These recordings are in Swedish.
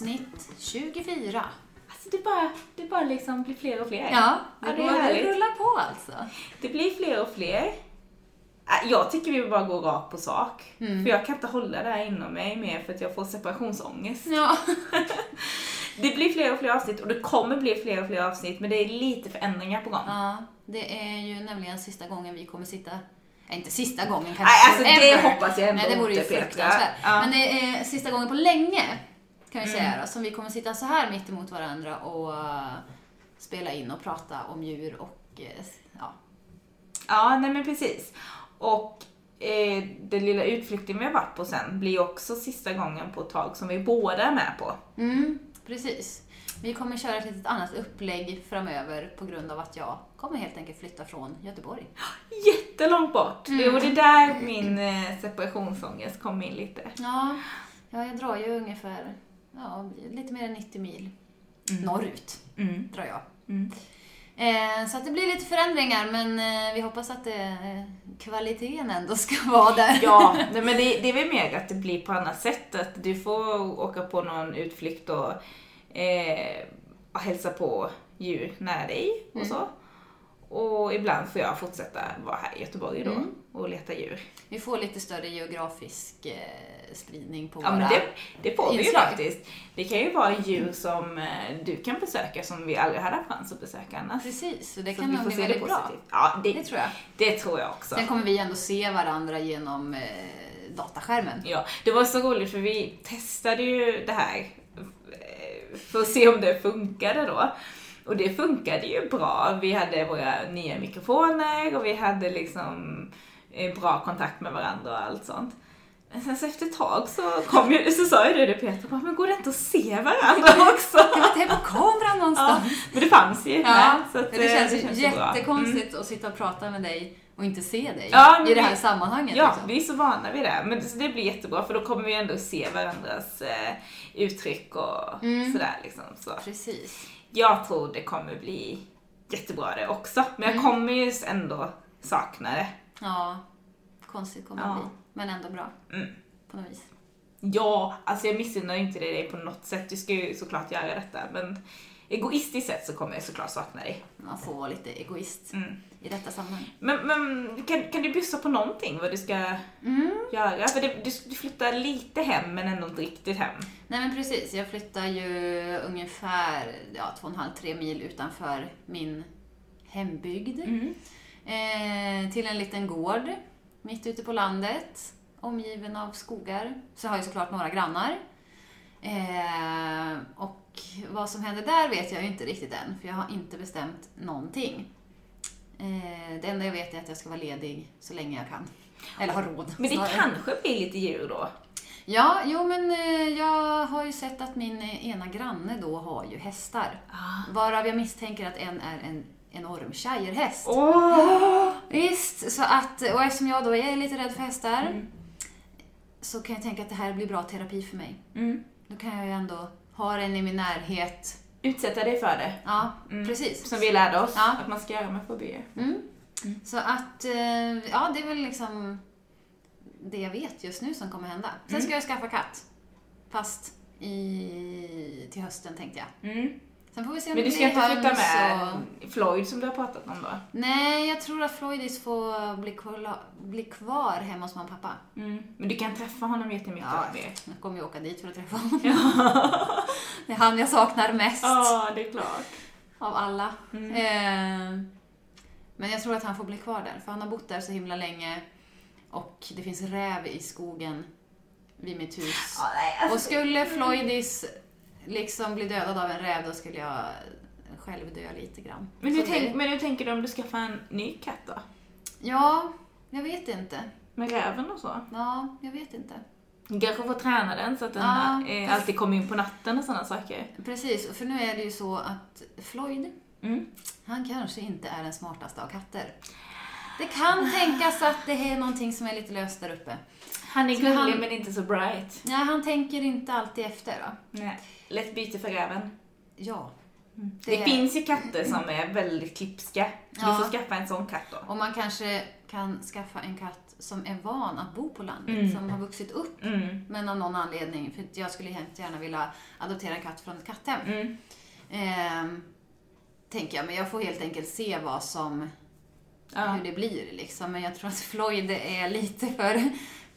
Avsnitt 24. Alltså det bara, det bara liksom blir fler och fler. Ja, det, Ja, det går, det rullar på alltså. Det blir fler och fler. Äh, Jag tycker vi bara går rakt på sak. Mm. För jag kan inte hålla det här inom mig mer för att jag får separationsångest. Ja. Det blir fler och fler avsnitt och det kommer bli fler och fler avsnitt men det är lite förändringar på gång. ja, det är ju nämligen sista gången vi kommer sitta Nej, inte sista gången kanske Nej, alltså det hoppas jag ändå Nej, det vore ju fruktansvärt. Ja. Men det är sista gången på länge, kan vi Mm. säga då, som vi kommer sitta så här mitt emot varandra och uh, spela in och prata om djur och eh, ja. Ja, nej men precis. Och eh, den lilla utflykten vi har varit på sen blir också sista gången på ett tag som vi båda är med på. Mm, precis. Vi kommer köra ett litet annat upplägg framöver på grund av att jag kommer helt enkelt flytta från Göteborg. Jättelångt bort. Mm. Och det är där min eh, separationsångest kom in lite. Ja jag drar ju ungefär ja, lite mer än 90 mil Mm. norrut. Mm. drar jag. Mm. Eh, så att det blir lite förändringar, men eh, vi hoppas att eh, kvaliteten ändå ska vara där. Ja, men det, det är väl mer att det blir på annat sätt. Att du får åka på någon utflykt och, eh, hälsa på djur nära dig och Mm. så. Och ibland får jag fortsätta vara här i Göteborg då Mm. och leta djur. Vi får lite större geografisk eh, spridning på Ja våra... men det, det får vi ju faktiskt. Det kan ju vara djur som eh, du kan besöka som vi aldrig hade haft chans att besöka annars. Precis, så det Så kan nog bli väldigt bra. Ja, det, Det tror jag. det tror jag också. Sen kommer vi ändå se varandra genom eh, dataskärmen. Ja, det var så roligt för vi testade ju det här för att se om det funkade då. Och det funkade ju bra. Vi hade våra nya mikrofoner och vi hade liksom eh, bra kontakt med varandra och allt sånt. Men sen så efter ett tag så kom ju, så sa ju du det Peter, bara, men går det inte att se varandra också? Det var inte på kameran Ja, någonstans. men det fanns ju Ja. Så att, det eh, känns, bra. Mm. jättekonstigt att sitta och prata med dig och inte se dig Ja, i det här vi- sammanhanget. Ja, liksom. vi är så vana vid det. Men det, det blir jättebra för då kommer vi ändå se varandras eh, uttryck och Mm. sådär liksom. Så. Precis. Jag tror det kommer bli jättebra det också. Men jag Mm. kommer ju ändå sakna det. Ja, konstigt kommer det Ja. bli. Men ändå bra. Mm. På något vis. Ja, alltså jag missunnar inte dig på något sätt. Du ska ju såklart göra detta. Men egoistiskt sett så kommer jag såklart sakna dig. Man får vara lite egoist Mm. i detta sammanhang. Men, men kan, kan du bjussa på någonting vad du ska Mm. göra? För det, du, du flyttar lite hem men ändå inte riktigt hem. Nej men precis, jag flyttar ju ungefär ja, 2,5-3 mil utanför min hembygd. Mm. Eh, till en liten gård mitt ute på landet, omgiven av skogar. Så har jag såklart några grannar. Eh, och vad som händer där vet jag ju inte riktigt än, för jag har inte bestämt någonting. Eh, det enda jag vet är att jag ska vara ledig så länge jag kan. Eller har råd. Men det snarare. kanske blir lite djur då? Ja, jo men eh, jag har ju sett att min eh, ena granne då har ju hästar. Ah. Varav jag misstänker att en är en enorm shirehäst. Åh! Visst, så att, och eftersom jag då är lite rädd för hästar Mm. så kan jag tänka att det här blir bra terapi för mig. Mm. Då kan jag ju ändå ha den i min närhet. Utsätta dig för det. Ja, Mm. precis. Som vi lärde oss Ja. att man ska göra med fobier. Mm. Så att, eh, ja det är väl liksom det jag vet just nu som kommer hända. Sen Mm. ska jag skaffa katt. Fast i, till hösten tänkte jag. Sen får vi se om Men du ska inte flytta med och... Floyd som du har pratat om då? Nej, jag tror att Floydis får bli kvar, bli kvar hemma hos mamma och pappa. Mm. Men du kan träffa honom jättemycket Ja, jag kommer ju åka dit för att träffa honom. Det är han jag saknar mest Ja, det är klart. av alla. Mm. Eh, men jag tror att han får bli kvar där, för han har bott där så himla länge. Och det finns räv i skogen vid mitt hus. Ja, nej, alltså, Och skulle Floydis liksom bli dödad av en räv, då skulle jag själv dö lite grann. men, hur tänk, men hur tänker du om du skaffar en ny katt då? Ja, jag vet inte. Med räven och så? Ja, jag vet inte. Du kanske får träna den så att den Ja, eh, fast- alltid kommer in på natten och sådana saker. Precis, för nu är det ju så att Floyd, Mm. han kanske inte är den smartaste av katter. Det kan tänkas att det är någonting som är lite löst där uppe. Han är gullig men inte så bright. Ja, han tänker inte alltid efter då. Nej. Lätt byte för räven. Ja. Det, finns ju katter som är väldigt klipska. Du Ja. får skaffa en sån katt då. Och man kanske kan skaffa en katt som är van att bo på landet, Mm. som har vuxit upp. Mm. Men av någon anledning, för jag skulle hemskt gärna vilja adoptera en katt från ett katthem. Mm. Ehm, tänker jag, men jag får helt enkelt se vad som, Ja. hur det blir liksom. Men jag tror att Floyd är lite för,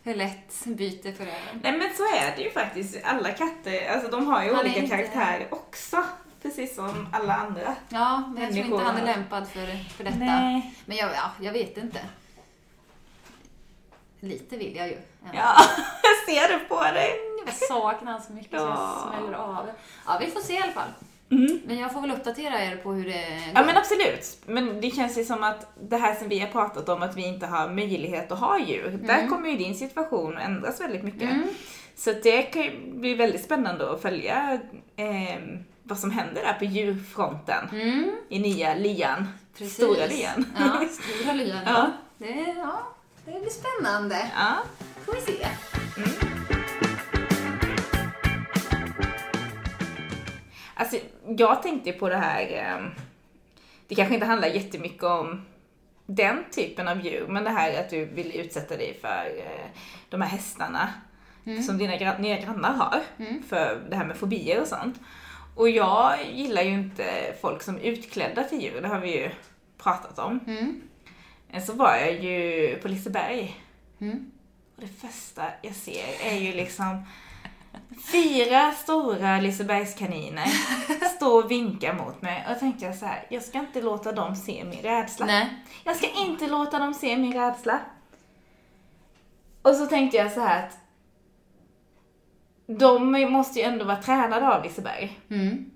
för lätt byte för det. Nej men så är det ju faktiskt. Alla katter, alltså de har ju Han olika inte- karaktärer också. Precis som alla andra. Ja, men jag tror inte han är lämpad för, för detta. Nej. Men jag, ja, jag vet inte. Lite vill jag ju. ändå. Ja, jag ser det på dig. Jag saknar honom så mycket så jag Ja. smäller av. Ja, vi får se i alla fall. Mm. Men jag får väl uppdatera er på hur det går. Ja men absolut. Men det känns ju som att det här som vi har pratat om, att vi inte har möjlighet att ha djur. Där kommer ju din situation ändras väldigt mycket. Mm. Så det kan ju bli väldigt spännande att följa eh, vad som händer där på djurfronten. Mm, I nya lian. precis. Stora lian. Ja, stora lyan. Ja. Ja. Det, ja, det blir spännande. Ja. får vi se. Jag tänkte på det här, eh, det kanske inte handlar jättemycket om den typen av djur, men det här att du vill utsätta dig för eh, de här hästarna som dina nya grannar har, för det här med fobier och sånt. Och jag gillar ju inte folk som är utklädda till djur, det har vi ju pratat om. Mm. Eh, Så var jag ju på Liseberg Mm. och det första jag ser är ju liksom fyra stora Lisebergskaniner stå och vinka mot mig. Och jag så här, jag ska inte låta dem se min rädsla. Nej. Jag ska inte låta dem se min rädsla. Och så tänkte jag så här att de måste ju ändå vara tränade av Liseberg. Mm.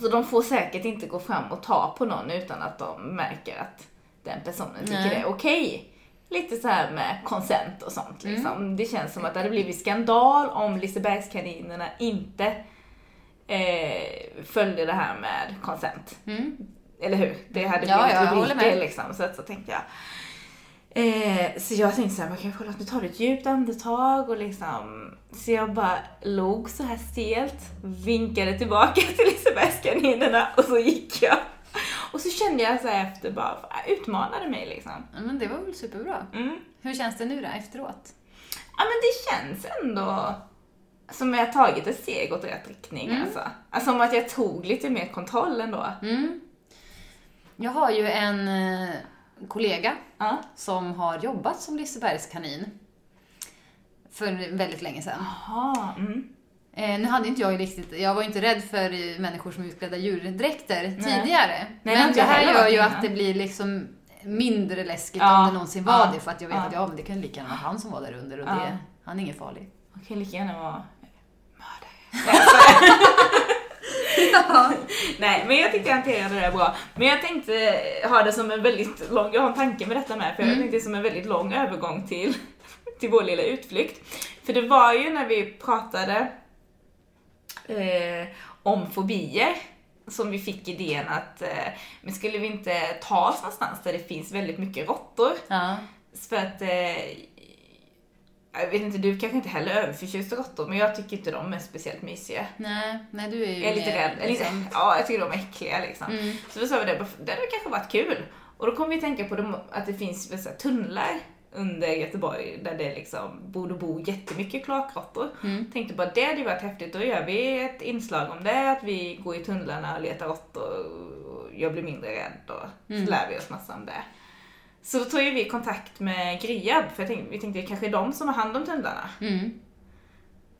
Så de får säkert inte gå fram och ta på någon utan att de märker att den personen tycker Nej. det är okej. Lite så här med konsent och sånt liksom. Det känns som att det hade blivit skandal om Lisebergskaninerna inte eh, följde det här med konsent. Mm. Eller hur? Det hade Ja, blivit ja, håller rubriker liksom. Så, så tänkte jag. Eh, så jag tänkte såhär, okej kolla nu tar du ett djupt andetag och liksom Så jag bara log så här stelt, vinkade tillbaka till Lisebergskaninerna och så gick jag. Och så kände jag så efter bara, utmanade mig liksom. Men det var väl superbra. Mm. Hur känns det nu då efteråt? Ja men det känns ändå som att jag tagit ett steg åt rätt riktning Mm. alltså. Alltså som att jag tog lite mer kontroll ändå. Mm. Jag har ju en eh, kollega Ja. som har jobbat som Lisebergskanin för väldigt länge sedan. Jaha, mm. Eh, nu hade inte jag riktigt, jag var inte rädd för människor som utklädda djurdräkter tidigare. Nej, det har men det här gör ju att det blir liksom mindre läskigt Ja, om det någonsin var ja, det. För att jag vet ja. att ja, men det kan lika gärna vara han som var där under och Ja. det, han är ingen farlig. Man kan lika gärna vara mördare. Nej, men jag tyckte jag hanterade det bra. Men jag tänkte ha det som en väldigt lång, jag har en tanke med detta med, för jag tänkte som en väldigt lång övergång till, till vår lilla utflykt. För det var ju när vi pratade eh, om fobier som vi fick idén att, eh, men skulle vi inte ta oss någonstans där det finns väldigt mycket råttor? Ja. För att, eh, jag vet inte, du kanske inte heller är överförtjust i råttor, men jag tycker inte de är speciellt mysiga. Nej, nej du är ju Jag är lite mer, rädd. Liksom- Ja, jag tycker de är äckliga liksom. Mm. Så då sa vi det, det hade kanske varit kul. Och då kom vi att tänka på att det finns tunnlar under Göteborg där det liksom borde bo jättemycket kloakråttor. Mm. Tänkte bara det hade ju varit häftigt, då gör vi ett inslag om det, att vi går i tunnlarna och letar råttor och jag blir mindre rädd och Mm. så lär vi oss massa om det. Så då tog ju vi kontakt med Griab, för tänkte, vi tänkte det kanske är de som har hand om tunnlarna. Mm.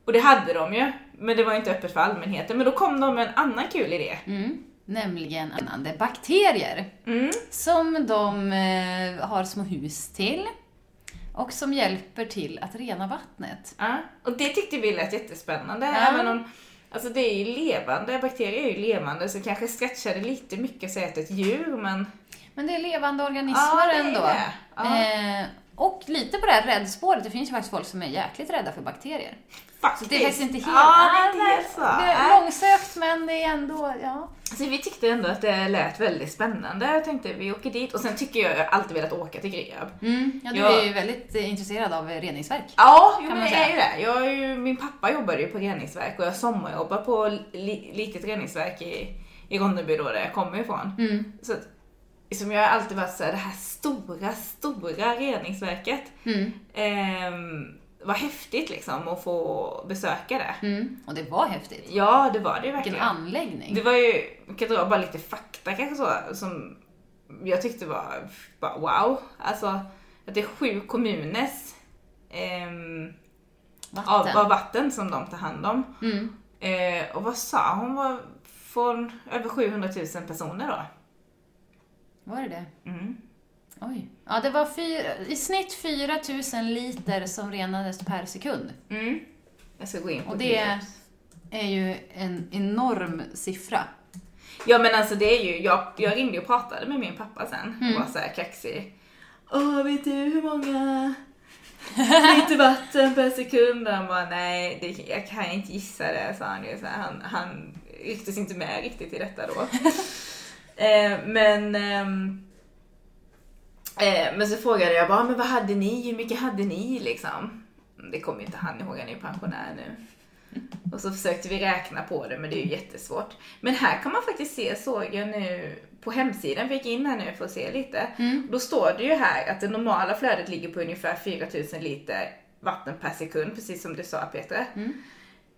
Och det hade de ju, men det var inte öppet för allmänheten. Men då kom de med en annan kul idé. Mm. Nämligen annande bakterier. Mm. Som de eh, har små hus till. Och som hjälper till att rena vattnet. Ja, och det tyckte vi lät jättespännande. Ja. Även om, alltså det är ju levande, bakterier är ju levande, så kanske stretchade lite mycket säga att ett djur, men... Men det är levande organismer Ja, det är ändå. det. Ja. Eh, och lite på det här räddspåret, det finns ju faktiskt folk som är jäkligt rädda för bakterier. Faktiskt. det är faktiskt inte helt... Ja, det är inte helt så. Det är långsökt men det är ändå, ja. Så vi tyckte ändå att det lät väldigt spännande. Jag tänkte vi åker dit. Och sen tycker jag, jag alltid velat åka till Griab. Mm, ja, du Ja. är ju väldigt eh, intresserad av reningsverk. Ja, jo, men säga. är ju det. Jag är ju, min pappa jobbade ju på reningsverk och jag sommarjobbar på li, litet reningsverk i, i Ronneby då, där jag kommer ifrån. Mm. Så som jag har alltid varit såhär, det här stora, stora reningsverket. Mm. Ehm, var häftigt liksom att få besöka det. Mm. Och det var häftigt. Ja, det var det ju Vilken verkligen. anläggning. Det var ju, kan dra bara lite fakta kanske så, som jag tyckte var bara wow. Alltså, att det är sju kommuners av, Vatten. av vatten som de tar hand om. Mm. Eh, och vad sa hon var från över 700 000 personer då? Var det det? Mm. Oj. Ja, det var fyra, i snitt 4 000 liter som renades per sekund. Mm. Jag ska gå in på Och det är ju en enorm siffra. Ja men alltså det är ju, jag, jag ringde och pratade med min pappa sen Mm. och var såhär kaxig. Åh, vet du hur många liter vatten per sekund? Han bara, nej, det, jag kan inte gissa det, sa han ju. Så han, han rycktes inte med riktigt i detta då. eh, men, ehm, eh, men så frågade jag bara, men vad hade ni? Hur mycket hade ni liksom? Det kommer ju inte han ihåg, han är ju pensionär nu. Och så försökte vi räkna på det, men det är ju jättesvårt. Men här kan man faktiskt se, såg jag nu på hemsidan, vi gick in här nu för att se lite. Då står det ju här att det normala flödet ligger på ungefär 4000 liter vatten per sekund, precis som du sa Peter.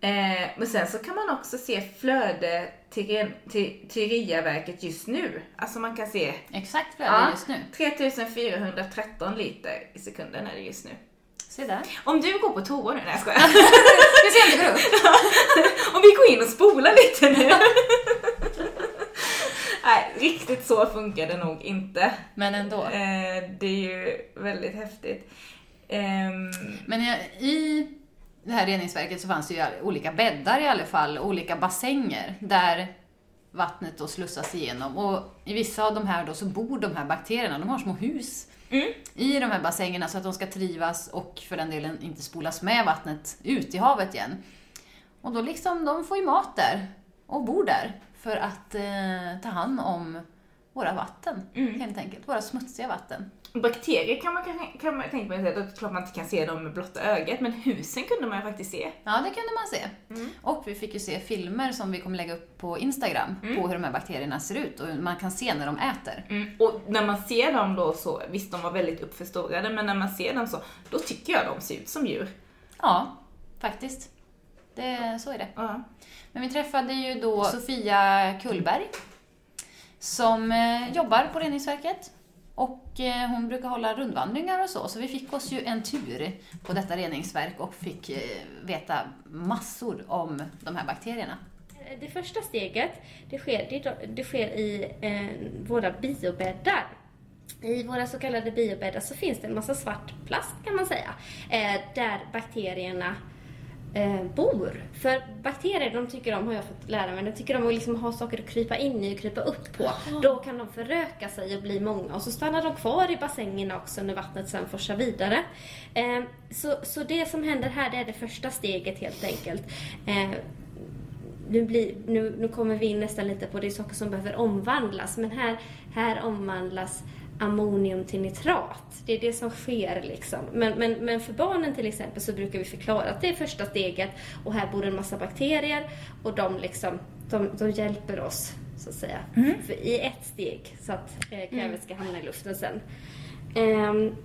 Eh, men sen så kan man också se flöde till, till, till RIA-verket just nu. Alltså man kan se Exakt flöde Ja. just nu. 3413 liter i sekunden är det just nu. Se där. Om du går på toa nu, nej jag skojar. Ska se om det går upp. Om vi går in och spolar lite nu. Nej, riktigt så funkar det nog inte. Men ändå. Eh, det är ju väldigt häftigt. Ehm, Men i- i det här reningsverket så fanns det ju olika bäddar i alla fall, olika bassänger där vattnet då slussas igenom. Och i vissa av de här då så bor de här bakterierna, de har små hus Mm. i de här bassängerna så att de ska trivas och för den delen inte spolas med vattnet ut i havet igen. Och då liksom, de får ju mat där och bor där för att eh, ta hand om våra vatten, Mm. helt enkelt. Våra smutsiga vatten. Bakterier kan man, kan, kan man tänka att det är klart man inte kan se dem med blotta ögat, men husen kunde man ju faktiskt se. Ja, det kunde man se. Mm. Och vi fick ju se filmer som vi kommer lägga upp på Instagram på hur de här bakterierna ser ut och man kan se när de äter. Mm. Och när man ser dem då så, visst de var väldigt uppförstorade, men när man ser dem så, då tycker jag de ser ut som djur. Ja, faktiskt. Det, så är det. Ja. Men vi träffade ju då Sofia Kullberg som eh, jobbar på reningsverket. Och eh, hon brukar hålla rundvandringar och så, så vi fick oss ju en tur på detta reningsverk och fick eh, veta massor om de här bakterierna. Eh, det första steget, det sker, det, det sker i eh, våra biobäddar. I våra så kallade biobäddar så finns det en massa svart plast kan man säga, eh, där bakterierna eh, bor. För bakterier, de tycker om, har jag fått lära mig, de tycker om att liksom ha saker att krypa in i och krypa upp på. Då kan de föröka sig och bli många och så stannar de kvar i bassängerna också när vattnet sen forsar vidare. Eh, så, så det som händer här, det är det första steget helt enkelt. Eh, nu, blir, nu, nu kommer vi in nästan lite på det är saker som behöver omvandlas, men här, här omvandlas ammonium till nitrat. Det är det som sker liksom. Men, men, men för barnen till exempel så brukar vi förklara att det är första steget och här bor en massa bakterier och de liksom, de, de hjälper oss så att säga för, i ett steg så att eh, kvävet ska hamna i luften sen. Ehm,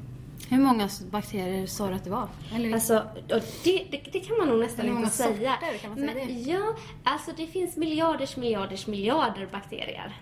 Hur många bakterier sa du att det var? Eller Alltså, det, det, det kan man nog nästan inte säga. sorter kan man säga Men, det? Ja, alltså det finns miljarders, miljarders, miljarder bakterier.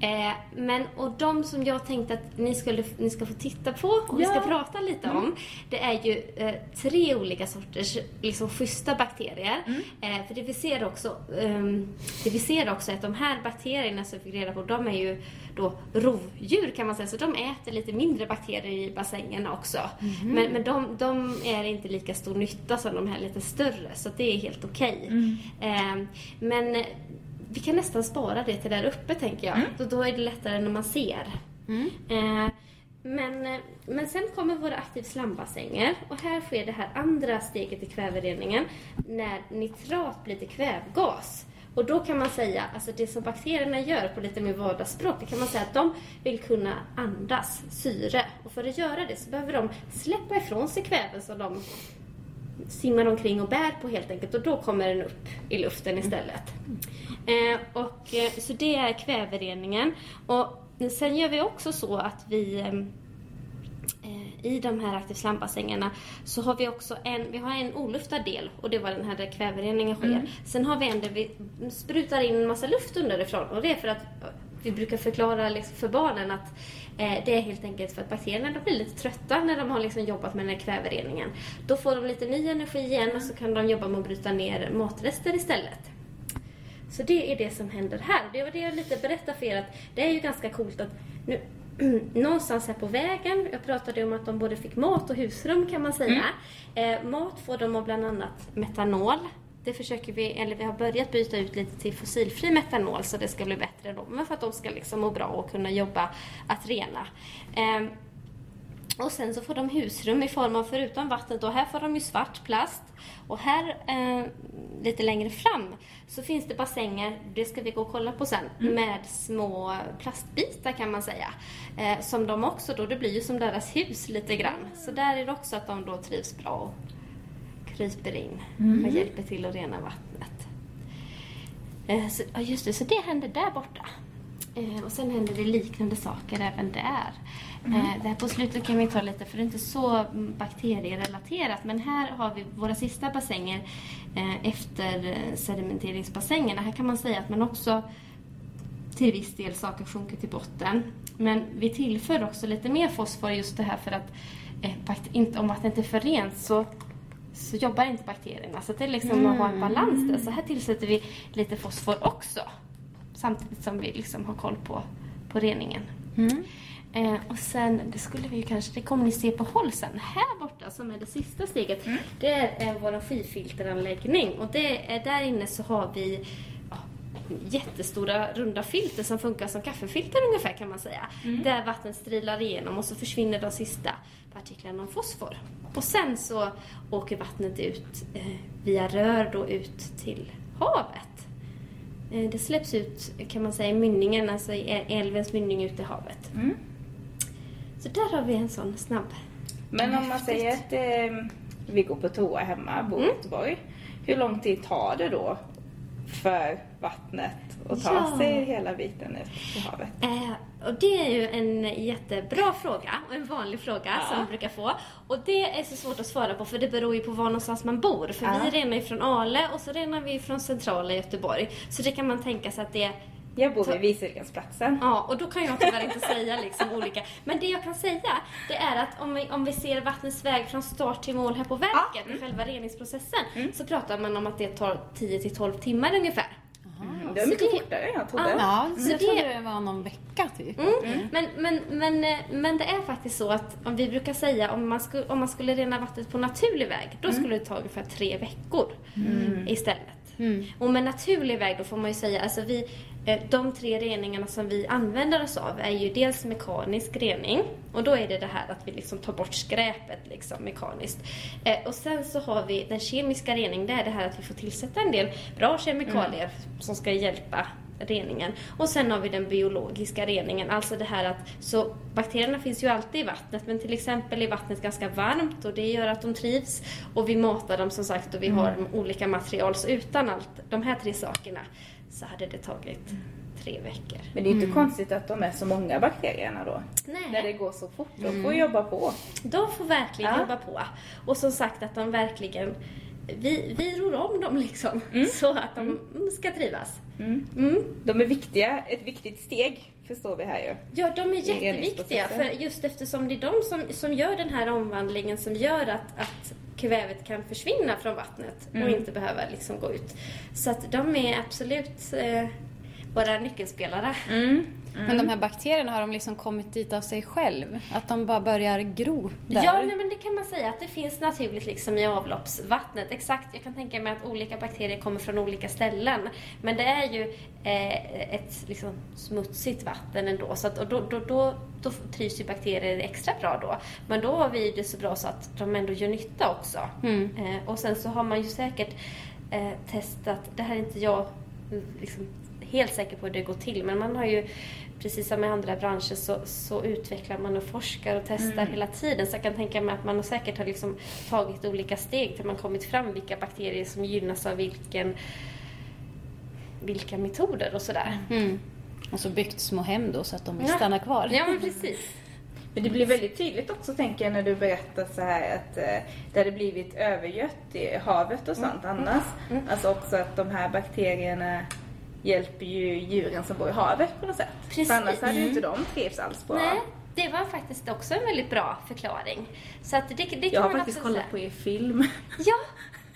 Eh, men, och de som jag tänkte att ni, skulle, ni ska få titta på och vi ska Ja. prata lite om, det är ju eh, tre olika sorters liksom, schyssta bakterier. Eh, för det vi ser också, ehm, det vi ser också är att de här bakterierna som vi fick reda på, de är ju då rovdjur kan man säga, så de äter lite mindre bakterier i bassängerna också. Men, men de, de är inte lika stor nytta som de här lite större, så det är helt okej. Eh, men eh, vi kan nästan spara det till där uppe tänker jag. Då, då är det lättare när man ser. Eh, men, eh, men sen kommer våra aktiv slambassänger och här sker det här andra steget i kvävereningen när nitrat blir till kvävgas. Och då kan man säga, alltså det som bakterierna gör på lite mer vardagsspråk, det kan man säga att de vill kunna andas syre. Och för att göra det så behöver de släppa ifrån sig kväve som de simmar omkring och bär på helt enkelt och då kommer den upp i luften istället. Eh, och, eh, så det är kvävereningen. Och sen gör vi också så att vi eh, i de här aktiv slambassängerna så har vi också en, vi har en oluftad del och det var den här där kvävereningen sker. Mm. Sen har vi en där vi sprutar in en massa luft underifrån och det är för att vi brukar förklara liksom för barnen att det är helt enkelt för att bakterierna de blir lite trötta när de har liksom jobbat med den här kvävereningen. Då får de lite ny energi igen och så kan de jobba med att bryta ner matrester istället. Så det är det som händer här. Det var det jag lite berättade för er att det är ju ganska coolt att nu, någonstans här på vägen, jag pratade om att de både fick mat och husrum kan man säga. Eh, mat får de av bland annat metanol. Det försöker vi, eller vi har börjat byta ut lite till fossilfri metanol så det ska bli bättre då. Men för att de ska liksom må bra och kunna jobba att rena. Eh, och sen så får de husrum i form av, förutom vattnet, och här får de ju svart plast. Och här, eh, lite längre fram, så finns det bassänger, det ska vi gå och kolla på sen, med små plastbitar kan man säga. Eh, som de också då, det blir ju som deras hus lite grann. Så där är det också att de då trivs bra kryper in och hjälper till att rena vattnet. Eh, så, ja, just det, så det händer där borta. Eh, och sen händer det liknande saker även där. Eh, där på slutet kan vi ta lite, för det är inte så mm, bakterierelaterat, men här har vi våra sista bassänger eh, efter sedimenteringsbassängerna. Här kan man säga att man också till viss del saker sjunker till botten. Men vi tillför också lite mer fosfor just det här för att eh, inte, om vattnet är för rent så, så jobbar inte bakterierna. Så det är liksom att ha en balans där. Så här tillsätter vi lite fosfor också. Samtidigt som vi liksom har koll på, på reningen. Eh, och sen, det skulle vi ju kanske, det kommer ni se på håll sen. Här borta som är det sista steget, det är eh, vår skifilteranläggning. Och det är, där inne så har vi ja, jättestora runda filter som funkar som kaffefilter ungefär kan man säga. Där vattnet strilar igenom och så försvinner de sista partiklarna av fosfor. Och sen så åker vattnet ut eh, via rör då ut till havet. Eh, Det släpps ut kan man säga i mynningen, alltså i älvens mynning ut i havet. Mm. Så där har vi en sån snabb. Men om man säger att eh, vi går på toa hemma, bor i Mm. Göteborg. Hur lång tid tar det då för vattnet att ta Ja. sig hela biten ut i havet? Eh, och det är ju en jättebra fråga och en vanlig fråga Ja. som man brukar få. Och det är så svårt att svara på för det beror ju på var någonstans man bor. För Ja. vi renar ju från Ale och så renar vi från centrala Göteborg. Så det kan man tänka sig att det Jag bor vid Wieselgrensplatsen. Ja, och då kan jag tyvärr inte säga liksom olika. Men det jag kan säga, det är att om vi, om vi ser vattnets väg från start till mål här på verket, i själva reningsprocessen, så pratar man om att det tar 10 till 12 timmar ungefär. Mm, det var mycket det- fortare än jag trodde. Ja, Så jag det- trodde det var någon vecka typ. Mm. Men, men, men, eh, men det är faktiskt så att om vi brukar säga om man, skulle, om man skulle rena vattnet på naturlig väg, då skulle det ta ungefär tre veckor istället. Och med naturlig väg då får man ju säga, alltså vi, eh, de tre reningarna som vi använder oss av är ju dels mekanisk rening och då är det det här att vi liksom tar bort skräpet liksom mekaniskt. Eh, Och sen så har vi den kemiska reningen, det är det här att vi får tillsätta en del bra kemikalier som ska hjälpa reningen. Och sen har vi den biologiska reningen, alltså det här att så bakterierna finns ju alltid i vattnet men till exempel är vattnet ganska varmt och det gör att de trivs och vi matar dem som sagt och vi har olika material så utan allt de här tre sakerna så hade det tagit tre veckor. Men det är inte konstigt att de är så många bakterierna då. Nej. När det går så fort. De får jobba på. De får verkligen Ja. jobba på. Och som sagt att de verkligen vi, vi ror om dem liksom så att de ska trivas. Mm. De är viktiga, ett viktigt steg förstår vi här ju. Ja, de är jätteviktiga. För just eftersom det är de som, som gör den här omvandlingen som gör att, att kvävet kan försvinna från vattnet och inte behöva liksom gå ut. Så att de är absolut eh, våra nyckelspelare. Men de här bakterierna, har de liksom kommit dit av sig själv? Att de bara börjar gro där? Ja, nej, men det kan man säga att det finns naturligt liksom i avloppsvattnet. Exakt, jag kan tänka mig att olika bakterier kommer från olika ställen. Men det är ju eh, ett liksom, smutsigt vatten ändå. Så att, och då, då, då, då trivs ju bakterier extra bra då. Men då har vi det så bra så att de ändå gör nytta också. Eh, och sen så har man ju säkert eh, testat, det här är inte jag mm, liksom, helt säker på hur det går till, men man har ju precis som i andra branscher så, så utvecklar man och forskar och testar hela tiden. Så jag kan tänka mig att man säkert har liksom tagit olika steg till man kommit fram vilka bakterier som gynnas av vilken, vilka metoder och sådär. Mm. Och så byggt små hem då så att de vill Ja. stanna kvar. Ja, men precis. Men det blir väldigt tydligt också tänker jag när du berättar så här att eh, det hade blivit övergött i havet och sånt annars. Alltså också att de här bakterierna hjälper ju djuren som bor i havet på något sätt. Precis. För annars hade ju inte de trivts alls bra. Nej, det var faktiskt också en väldigt bra förklaring. Så att det, det kan Jag har man faktiskt kollat på er film. Ja,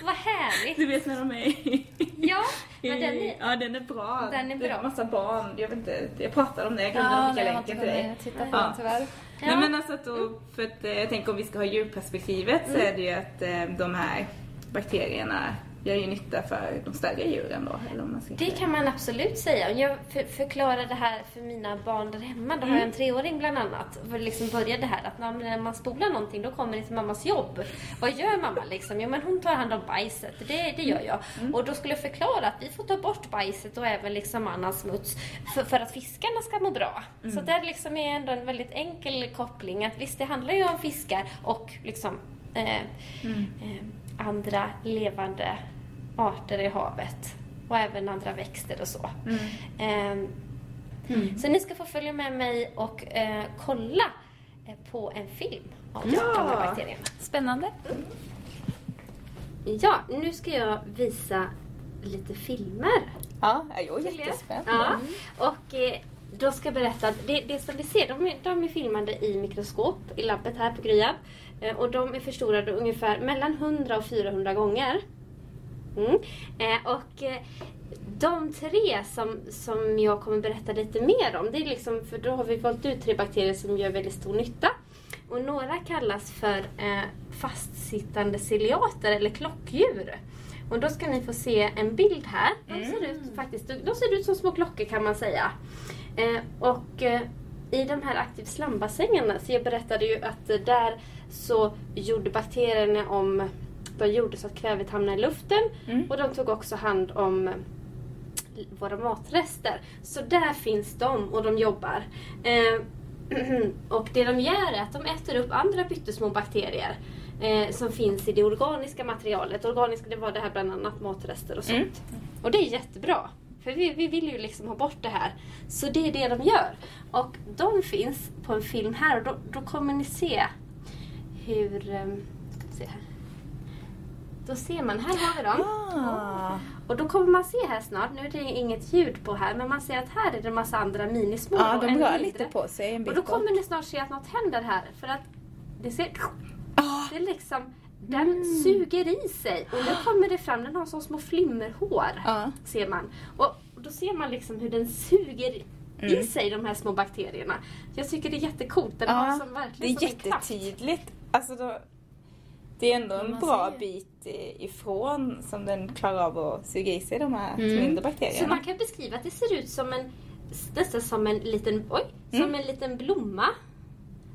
vad härligt. Du vet när de är i... Ja, men den är... Ja, den är bra. Den är Det bra. en massa barn. Jag vet inte, jag pratade om det. Jag glömde Ja, skicka jag länken till dig. titta på Ja. den tyvärr. Ja. Nej men alltså att då, för att eh, jag tänker om vi ska ha djurperspektivet så är det ju att eh, de här bakterierna gör ju nytta för de större djuren då. Eller om man ska Det kan man absolut säga. Jag för, förklarar det här för mina barn där hemma, då har Mm. jag en treåring bland annat. För liksom börja det här att när man spolar någonting då kommer det till mammas jobb. Vad gör mamma liksom? Jo men hon tar hand om bajset, det, det gör jag. Mm. Och då skulle jag förklara att vi får ta bort bajset och även liksom annan smuts för, för att fiskarna ska må bra. Mm. Så där liksom är ändå en väldigt enkel koppling att visst det handlar ju om fiskar och liksom eh, Mm. eh, andra levande arter i havet och även andra växter och så. Mm. Ehm, Så ni ska få följa med mig och eh, kolla eh, på en film om Ja. de här bakterierna. Spännande. Ja, nu ska jag visa lite filmer. Ja, jag är jättespänd. Ja, och eh, då ska jag berätta att det, det som vi ser, de är, de är filmade i mikroskop i labbet här på Gryab. Eh, och de är förstorade ungefär mellan 100 och 400 gånger. Mm. Eh, och eh, de tre som, som jag kommer berätta lite mer om, det är liksom, för då har vi valt ut tre bakterier som gör väldigt stor nytta. Och några kallas för eh, fastsittande ciliater eller klockdjur. Och då ska ni få se en bild här. De ser ut, faktiskt, de ser ut som små klockor kan man säga. Och i de här aktiv slambassängerna, så jag berättade ju att där så gjorde bakterierna om, de gjorde så att kvävet hamnade i luften Mm. och de tog också hand om eh, våra matrester. Så där finns de och de jobbar. Eh, och det de gör är att de äter upp andra pyttesmå bakterier eh, som finns i det organiska materialet. Organiska det var det här bland annat matrester och sånt. Och det är jättebra. För vi, vi vill ju liksom ha bort det här. Så det är det de gör. Och de finns på en film här och då, då kommer ni se hur... eh, Ska vi se här. Då ser man, här har vi dem. Ah. Och då kommer man se här snart, nu är det inget ljud på här, men man ser att här är det en massa andra minismå. Ja, och de rör lite på sig en Och bit då bort. kommer ni snart se att något händer här. För att det ser... Ah. Det är liksom... Den suger i sig och nu kommer det fram, den har så små flimmerhår. Ja. Ser man. Och då ser man liksom hur den suger i sig de här små bakterierna. Jag tycker det är jättecoolt. Den har Ja, som det verkligen är en kraft. jättetydligt. Alltså då, det är ändå en bra ser. bit i- ifrån som den klarar av att suga i sig de här Mm. mindre Så bakterierna. man kan beskriva att det ser ut som en nästan som en liten, oj, som Mm. en liten blomma.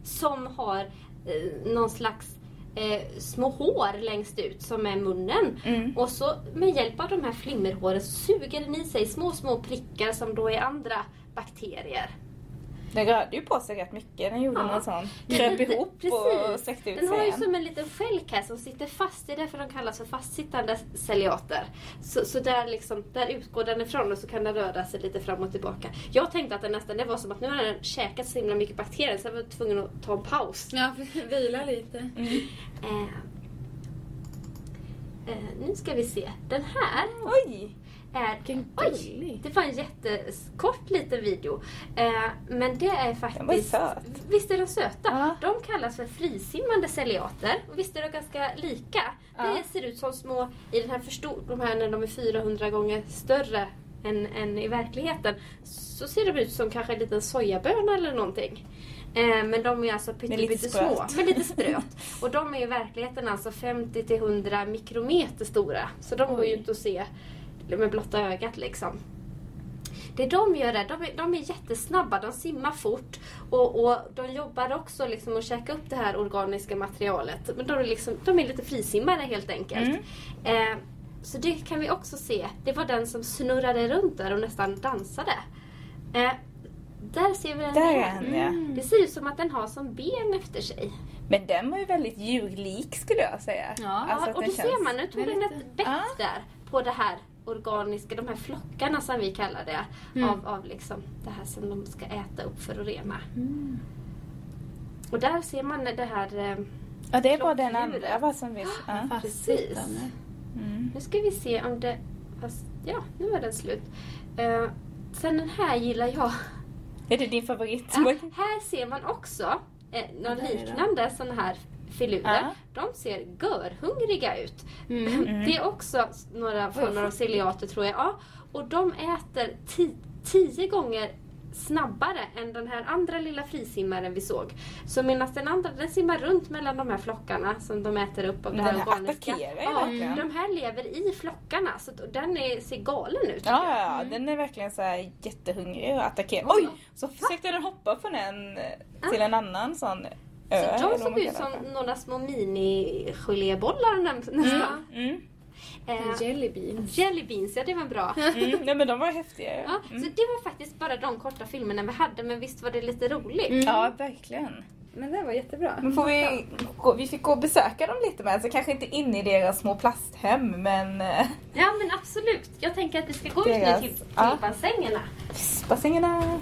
Som har eh, någon slags eh, små hår längst ut som är munnen. Mm. Och så med hjälp av de här flimmerhåren så suger den i sig små, små prickar som då är andra bakterier. Den rörde ju på sig rätt mycket. Den gjorde Ja. någon sån. Den- Kröp den- ihop och precis. sträckte ut Den sig har ju som en liten skälk här som sitter fast. Det är därför de kallas för fastsittande celiater. Så, så där, liksom, där utgår den ifrån och så kan den röra sig lite fram och tillbaka. Jag tänkte att den nästan det var som att nu har den käkat så himla mycket bakterier så jag var tvungen att ta en paus. Ja, vila lite. Eh, eh, nu ska vi se. Den här Oj! Är... Vilken Oj! Det var en jättekort liten video. Eh, men det är faktiskt... Den var söt. Visst är de söta? Ja. De kallas för frisimmande celiater. Och visst är de ganska lika? Ja. Det ser ut som små, i den här förstor, de här när de är 400 gånger större än, än i verkligheten. Så ser de ut som kanske en liten sojaböna eller någonting. Eh, men de är alltså lite pyttesmå. Men lite spröt. Och de är i verkligheten alltså 50 till 100 mikrometer stora. Så de går ju inte att se med blotta ögat liksom. Det de gör är, de är, de är jättesnabba, de simmar fort och, och de jobbar också liksom att käka upp det här organiska materialet. Men de är, liksom, de är lite frisimmare helt enkelt. Eh, så det kan vi också se. Det var den som snurrade runt där och nästan dansade. Eh, där ser vi den Där är den ja. Det ser ut som att den har som ben efter sig. Men den var ju väldigt djurlik skulle jag säga. Ja. Alltså och då känns- ser man, nu tog den ett bett där på det här organiska, de här flockarna som vi kallar det, Mm. av, av liksom det här som de ska äta upp för att rena. Mm. Och där ser man det här, eh, Ja, det är bara den andra va, som vi... Ja. precis. Mm. Nu ska vi se om det, fast, ja nu är den slut. Eh, sen den här gillar jag. Är det din favorit? Ja, här ser man också eh, någon liknande sån här filurer. Ja. De ser görhungriga ut. Mm. Det är också några former av celiater tror jag. Ja, och de äter ti- tio gånger snabbare än den här andra lilla frisimmaren vi såg. Så medan den andra den simmar runt mellan de här flockarna som de äter upp av det här organiska. Ja, verkligen. de här lever i flockarna så den är, ser galen ut. Ja, ja, ja, den är verkligen så här jättehungrig och attackerar. Oj! Så försökte den hoppa från en till en annan sån Så de såg ut som några små mini-gelébollar nästan. Mm. Eh, Jelly beans. jelly beans, ja det var bra. Mm. Nej men de var häftiga. Ja, Mm. Så det var faktiskt bara de korta filmerna vi hade, men visst var det lite roligt? Mm. Ja, verkligen. Men det var jättebra. Men får vi, gå, vi fick gå och besöka dem lite med, så kanske inte inne i deras små plasthem men eh, Ja men absolut. Jag tänker att vi ska gå ut Deras- nu till, till ja. bassängerna. bassängerna.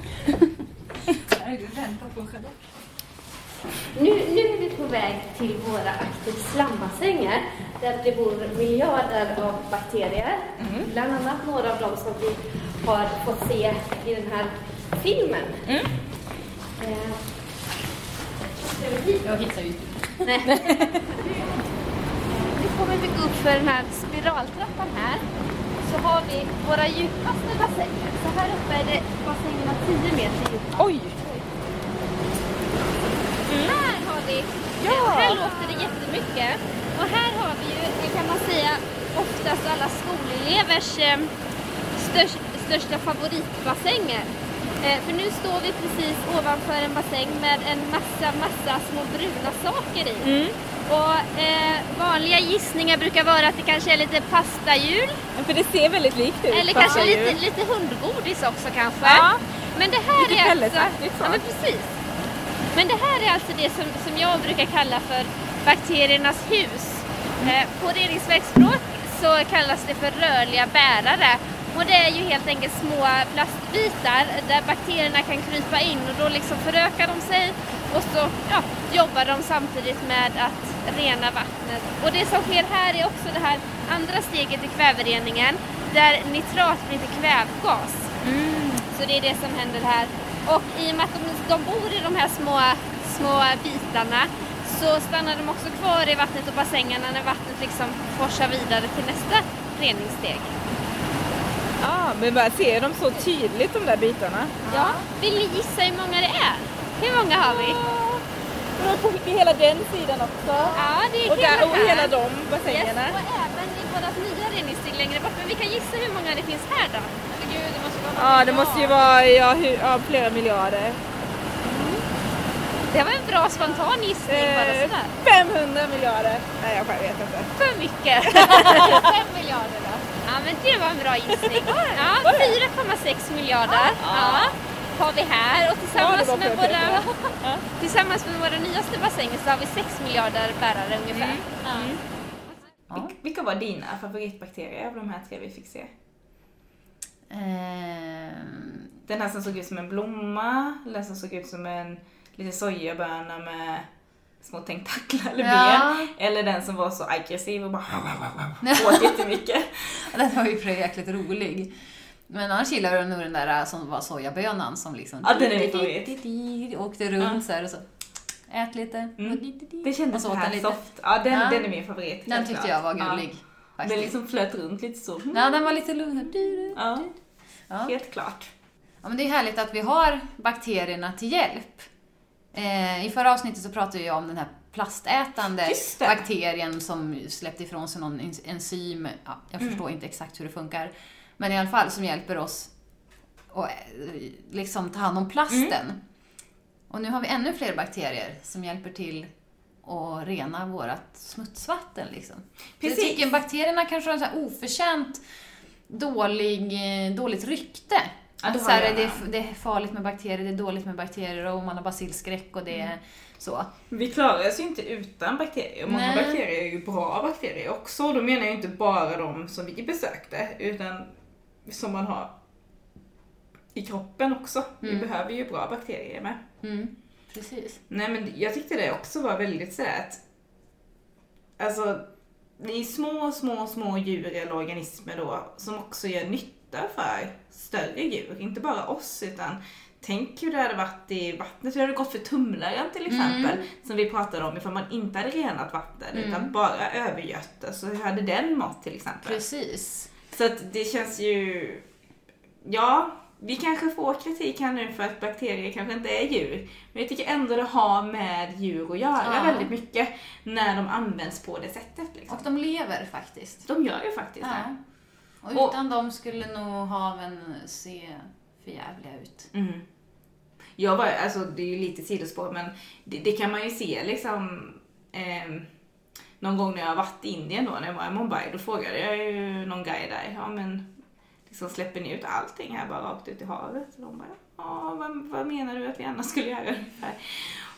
Nu, nu är vi på väg till våra aktiv slambassänger där det bor miljarder av bakterier. Bland annat några av dem som vi har fått se i den här filmen. Mm. Eh? Jag hittar ju Nej. Nu kommer vi gå upp för den här spiraltrappan här. Så har vi våra djupaste bassänger. Så här uppe är det bassängerna 10 meter djupa. Oj! Vi, Ja. och här låter det jättemycket. Och här har vi ju, det kan man säga, oftast alla skolelevers eh, störst, största favoritbassänger. Eh, för nu står vi precis ovanför en bassäng med en massa, massa små bruna saker i. Mm. Och eh, vanliga gissningar brukar vara att det kanske är lite pastahjul För det ser väldigt likt ut. eller kanske lite, lite hundgodis också kanske. Ja. Men det här Lite är alltså... Ja men precis. Men det här är alltså det som, som jag brukar kalla för bakteriernas hus. Eh, på reningsverksspråk så kallas det för rörliga bärare. Och det är ju helt enkelt små plastbitar där bakterierna kan krypa in och då liksom förökar de sig och så ja, jobbar de samtidigt med att rena vattnet. Och det som sker här är också det här andra steget i kvävereningen där nitrat blir till kvävgas. Så det är det som händer här. Och i och med att de, de bor i de här små, små bitarna så stannar de också kvar i vattnet och bassängerna när vattnet liksom forsar vidare till nästa reningssteg. Ja, men bara ser de så tydligt de där bitarna? Ja. Vill ni gissa hur många det är? Hur många har vi? Och på hela den sidan också. Ja, det är Och, där, och hela de Yes, bassängerna. och även i vårt nya reningssteg längre bort. Men vi kan gissa hur många det finns här då. Herregud, det måste vara Ja, det måste ju vara ja, hur, ja, flera miljarder. Det var en bra spontan gissning bara Eh, sådär. 500 miljarder. Nej, jag själv vet inte. För mycket. Fem miljarder då. Ja, men det var en bra gissning. Ja, 4,6 miljarder. Ja. Har vi här och tillsammans, Ja, det var med perfekt, våra, ja. tillsammans med våra nyaste bassänger så har vi 6 miljarder bärare ungefär. Ja. Ja. Vil- Vilka var dina favoritbakterier av de här tre vi fick se? Ehm, Den här som såg ut som en blomma, eller som såg ut som en liten sojaböna med små tentaklar eller Ja. ben. Eller den som var så aggressiv och bara åt jättemycket. Den var ju för jäkligt rolig. Men annars gillar jag nog den där som var sojabönan som liksom... Ja, den är. Åkte runt Ja. så här och så... Ät lite. Mm. Det kändes så här soft. Ja, den, Ja. den är min favorit. Den tyckte klart. jag var Ja. Gullig. Den faktiskt. liksom flöt runt lite så. Ja, den var lite lugn. Ja, Ja. helt klart. Ja, men det är härligt att vi har bakterierna till hjälp. Eh, I förra avsnittet så pratade jag om den här plastätande bakterien som släppte ifrån sig någon enzym. Ja, jag förstår inte exakt hur det funkar. Men i alla fall som hjälper oss att eh, liksom ta hand om plasten. Och nu har vi ännu fler bakterier som hjälper till att rena vårt smutsvatten. Liksom. Så jag Precis. tycker bakterierna kanske har en så här oförtjänt dålig, eh, dåligt rykte. Att har så här, det, är, det är farligt med bakterier, det är dåligt med bakterier och man har basilskräck och det är Så. Vi klarar oss ju inte utan bakterier. Många Nej. bakterier är ju bra bakterier också. Och då menar jag inte bara de som vi besökte, utan som man har i kroppen också. Vi Mm. behöver ju bra bakterier med. Mm. Precis. Nej men jag tyckte det också var väldigt sådär att, alltså, det är små, små, små djur eller organismer då som också gör nytta för större djur. Inte bara oss utan Tänk hur det hade varit i vattnet, hur det hade gått för tumlaren till exempel, som vi pratade om ifall man inte hade renat vatten utan bara övergött det. Så hur hade den mått till exempel? Precis. Så att det känns ju... Ja, vi kanske får kritik här nu för att bakterier kanske inte är djur. Men jag tycker ändå det har med djur att göra Ja. väldigt mycket när de används på det sättet. Liksom. Och de lever faktiskt. De gör ju faktiskt det. Ja. Och Och- utan dem skulle nog haven se förjävliga ut. Mm. Jag var, alltså det är ju lite sidospår men det, det kan man ju se liksom ehm, någon gång när jag har varit i Indien då, när jag var i Mumbai, då frågade jag ju någon guide där, ja men liksom släpper ni ut allting här bara rakt ut i havet? Och de bara, ja vad, vad menar du att vi annars skulle göra ungefär?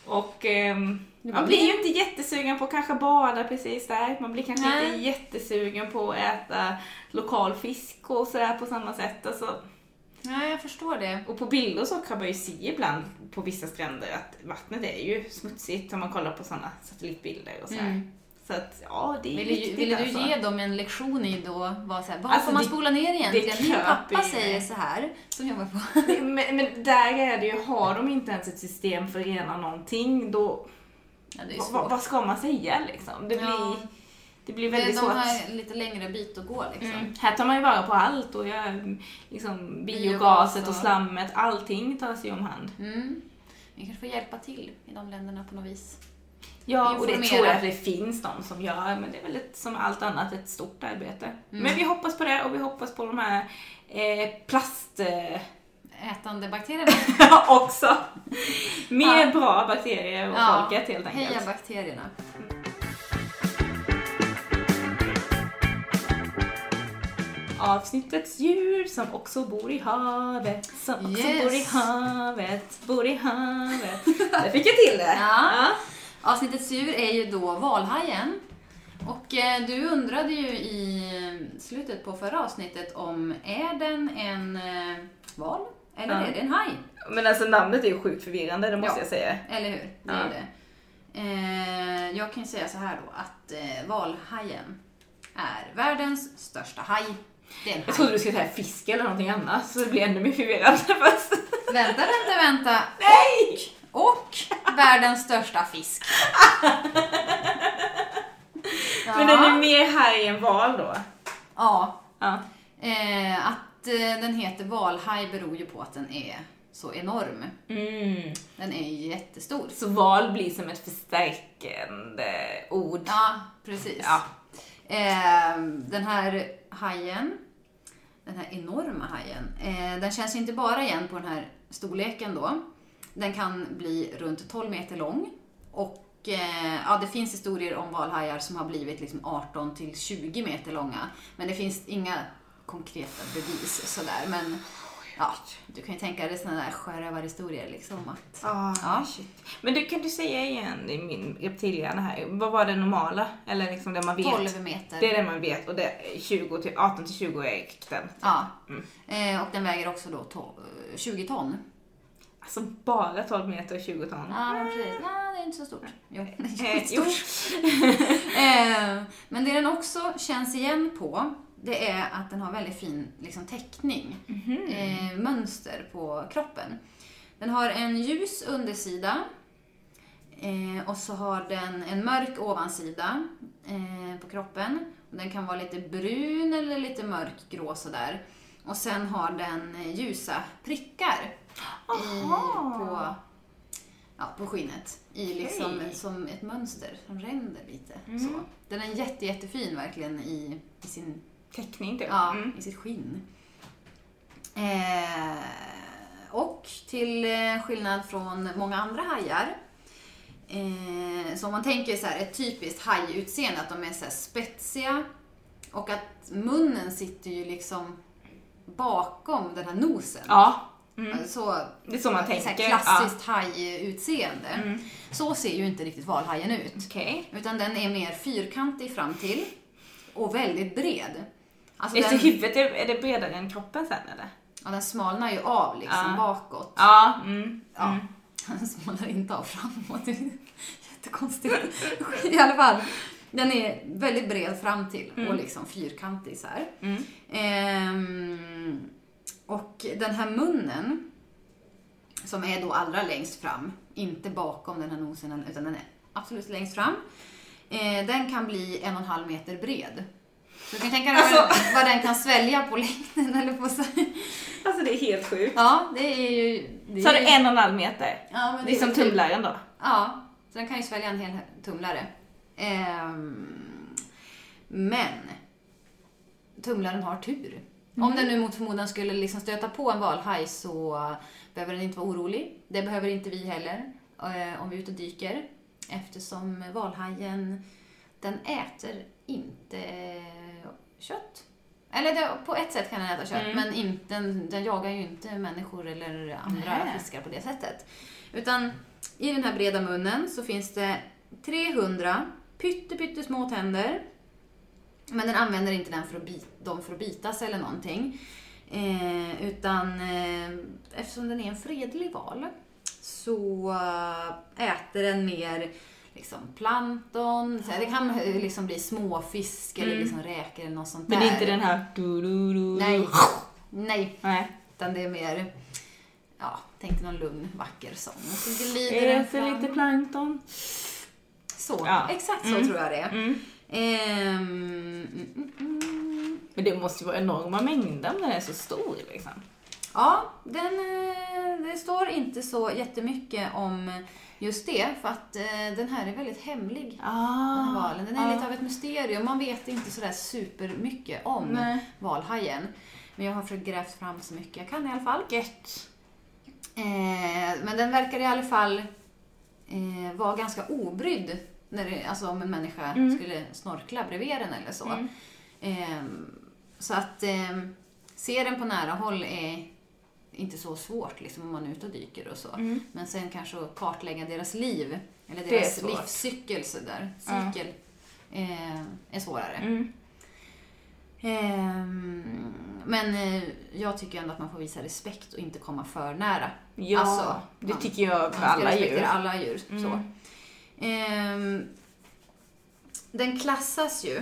Och Det man blir ju inte jättesugen på att kanske bada precis där, man blir kanske Nej. inte jättesugen på att äta lokal fisk och sådär på samma sätt. Alltså, Ja, jag förstår det. och på bilder så kan man ju se ibland på vissa stränder att vattnet är ju smutsigt om man kollar på sådana satellitbilder och sådär. Mm. Så att ja, det är Ville, viktigt ville du alltså. ge dem en lektion i då, var så här, vad Alltså, får man spola ner egentligen? Min kröp pappa säger så här, som jobbar på... men, men där är det ju, har de inte ens ett system för att rena någonting, då, Ja, vad, vad ska man säga liksom? Det blir, Ja. det blir väldigt De svårt. har lite längre bit att gå liksom. Mm. Här tar man ju vara på allt och gör liksom Biogas biogaset och och- slammet, allting tas ju om hand. Mm. Vi kanske får hjälpa till i de länderna på något vis. Ja, och det tror jag att det finns de som gör, men det är väl ett, som allt annat ett stort arbete. Mm. Men vi hoppas på det och vi hoppas på de här eh, plast... Eh, Ätande bakterierna. också. Mer Ja. bra bakterier och Ja, folket helt enkelt. Heja bakterierna. Avsnittets djur som också bor i havet, som också Yes. bor i havet, bor i havet. Där fick jag till det. Ja. Avsnittets djur är ju då valhajen. Och eh, du undrade ju i slutet på förra avsnittet om är den en eh, val eller Ja. är det en haj? Men alltså namnet är ju sjukt förvirrande, det måste Ja. jag säga. Eller hur? Det är Ja. det. Eh, jag kan ju säga så här då att valhajen är världens största haj. Det är en Jag haj. trodde du skulle säga fisk eller någonting annat, så det blir ännu mer förvirrande först. Vänta, vänta, vänta. Nej! Och världens största fisk. Men den är mer haj än val då? Ja. Ja. Eh, att eh, den heter valhaj beror ju på att den är så enorm. Mm. Den är ju jättestor. Så val blir som ett förstärkande ord. Ja, precis. Ja. Eh, den här hajen, den här enorma hajen, eh, den känns inte bara igen på den här storleken då. Den kan bli runt 12 meter lång och eh, ja, det finns historier om valhajar som har blivit liksom 18 till 20 meter långa. Men det finns inga konkreta bevis sådär. Men ja, du kan ju tänka dig sådana där sjörövarhistorier liksom. Att, Ah, Ja. shit. Men du, kan du säga igen i min reptilhjärna här, vad var det normala? Eller liksom det man vet? 12 meter. Det är det man vet och det är 20 till, 18 till 20 är den. Ja. Mm. Eh, och den väger också då to- 20 ton. Alltså bara 12 meter och 20 ton. Ja, men precis. Nej, det är inte så stort. Jo, det är Eh, eh, men det den också känns igen på, det är att den har väldigt fin liksom, teckning. Mhm. Eh, mönster på kroppen. Den har en ljus undersida. Eh, och så har den en mörk ovansida eh, på kroppen. Och Den kan vara lite brun eller lite mörkgrå sådär. Och sen har den eh, ljusa prickar i, på, ja, på skinnet. I liksom, Okej. som ett mönster som ränder lite. Mm. Så. Den är jätte, jättefin verkligen i, i, sin, Teckning typ. ja, Mm. i sitt skinn. Eh, och till eh, skillnad från många andra hajar Eh, så om man tänker så här, ett typiskt hajutseende, att de är så spetsiga och att munnen sitter ju liksom bakom den här nosen. Ja. Så, Det är så man så tänker. klassiskt hajutseende. Mm. Så ser ju inte riktigt valhajen ut. Okej. Utan den är mer fyrkantig fram till och väldigt bred. Alltså Är det den, huvudet, är det bredare än kroppen sen eller? ja, den smalnar ju av liksom Ja. bakåt. Ja. Mm. Ja. Den smalnar inte av framåt. Det är jättekonstigt. I alla fall. Den är väldigt bred fram till och liksom fyrkantig så här. Och den här munnen, som är då allra längst fram, inte bakom den här nosen, utan den är absolut längst fram, eh, den kan bli en och en halv meter bred. Så du kan tänka dig Alltså- den, vad den kan svälja på längden eller på så. Alltså det är helt sjukt. Ja, det är ju... Det Så är du ju- en och en halv meter? Ja, men Det är som typ- tumlaren då? Ja, så den kan ju svälja en hel tumlare. Ehm, men tumlaren har tur. Om den nu mot förmodan skulle liksom stöta på en valhaj så behöver den inte vara orolig. Det behöver inte vi heller eh, om vi är ute och dyker. Eftersom valhajen, den äter inte kött. Eller det, på ett sätt kan den äta kött, Mm. men inte, den, den jagar ju inte människor eller andra Nej. fiskar på det sättet. Utan i den här breda munnen så finns det 300 pytte, pyttesmå tänder. Men den använder inte den för att bit, dem för att bitas eller någonting. Eh, utan eh, eftersom den är en fredlig val så eh, äter den mer liksom plankton. Så det kan eh, liksom bli småfisk eller Mm. liksom räkor eller något sånt Men där. är inte den här du, du, du, Nej. Nej, Nej. utan det är mer, ja, tänk dig någon lugn, vacker sång. Och så glider Är den fram. lite plankton? Så, Ja. exakt så Mm. tror jag det är. Mm. Mm, mm, mm. Men det måste ju vara enorma mängder om den är så stor liksom. Ja, den, eh, det står inte så jättemycket om just det, för att eh, den här är väldigt hemlig. Den här Ah. valen. Den är lite av ett mysterium. Man vet inte sådär supermycket om Nej. valhajen. Men jag har försökt grävt fram så mycket jag kan i alla fall. Gött. Eh, men den verkar i alla fall eh, vara ganska obrydd. När det, alltså om en människa Mm. skulle snorkla bredvid den eller så. Mm. Eh, så att eh, se den på nära håll är inte så svårt liksom, om man är ute och dyker och så. Mm. Men sen kanske att kartlägga deras liv, eller deras livscykel så där, Ja. cykel, eh, är svårare. Mm. Ehm, men eh, jag tycker ändå att man får visa respekt och inte komma för nära. Ja, Alltså, det man- tycker jag för alla djur. alla djur. Mm. Så. Ehm, den klassas ju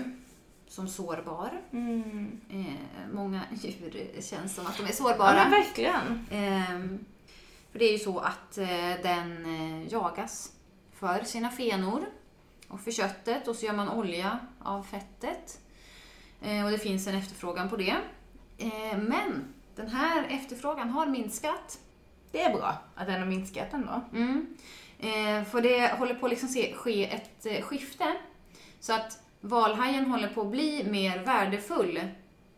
som sårbar. Mm. Eh, många djur känns som att de är Ja, sårbara. men verkligen. Ehm, för det är ju så att eh, den eh, jagas för sina fenor och för köttet och så gör man olja av fettet. Eh, och det finns en efterfrågan på det. Eh, men den här efterfrågan har minskat. Det är bra att den har minskat ändå. Mm. Eh, för det håller på att liksom se, ske ett eh, skifte. Så att valhajen håller på att bli mer värdefull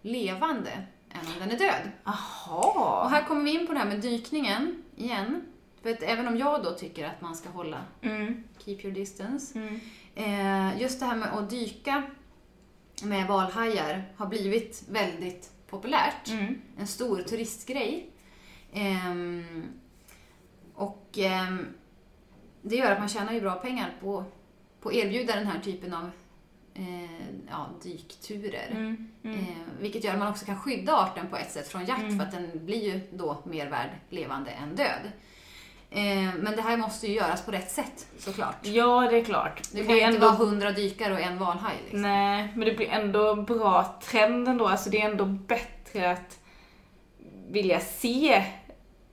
levande än om den är död. Och Jaha. här kommer vi in på det här med dykningen igen. För att även om jag då tycker att man ska hålla Mm. keep your distance. Mm. Eh, just det här med att dyka med valhajar har blivit väldigt populärt. Mm. En stor turistgrej. Ehm, och ehm, det gör att man tjänar ju bra pengar på på att erbjuda den här typen av eh, ja, dykturer. Mm. Mm. Eh, vilket gör att man också kan skydda arten på ett sätt från jakt Mm. för att den blir ju då mer värd levande än död. Eh, men det här måste ju göras på rätt sätt såklart. Ja, det är klart. Det kan ju inte ändå... vara hundra dykare och en valhaj. Liksom. Nej, men det blir ändå bra trend ändå. Alltså det är ändå bättre att vilja se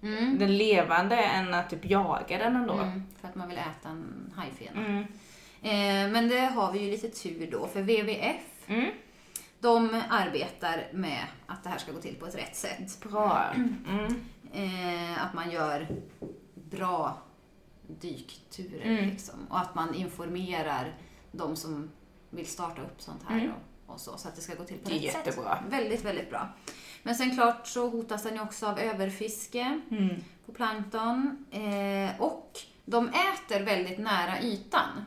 Mm. den levande än att typ jaga den ändå. Mm, man vill äta en hajfena. Mm. Eh, men det har vi ju lite tur då, för WWF Mm. de arbetar med att det här ska gå till på ett rätt sätt. Bra. Mm. Eh, att man gör bra dykturer Mm. liksom. Och att man informerar de som vill starta upp sånt här Mm. och, och så, så att det ska gå till på Det är rätt sätt. jättebra. Väldigt, väldigt bra. Men sen klart så hotas den ju också av överfiske Mm. på plankton. Eh, och de äter väldigt nära ytan.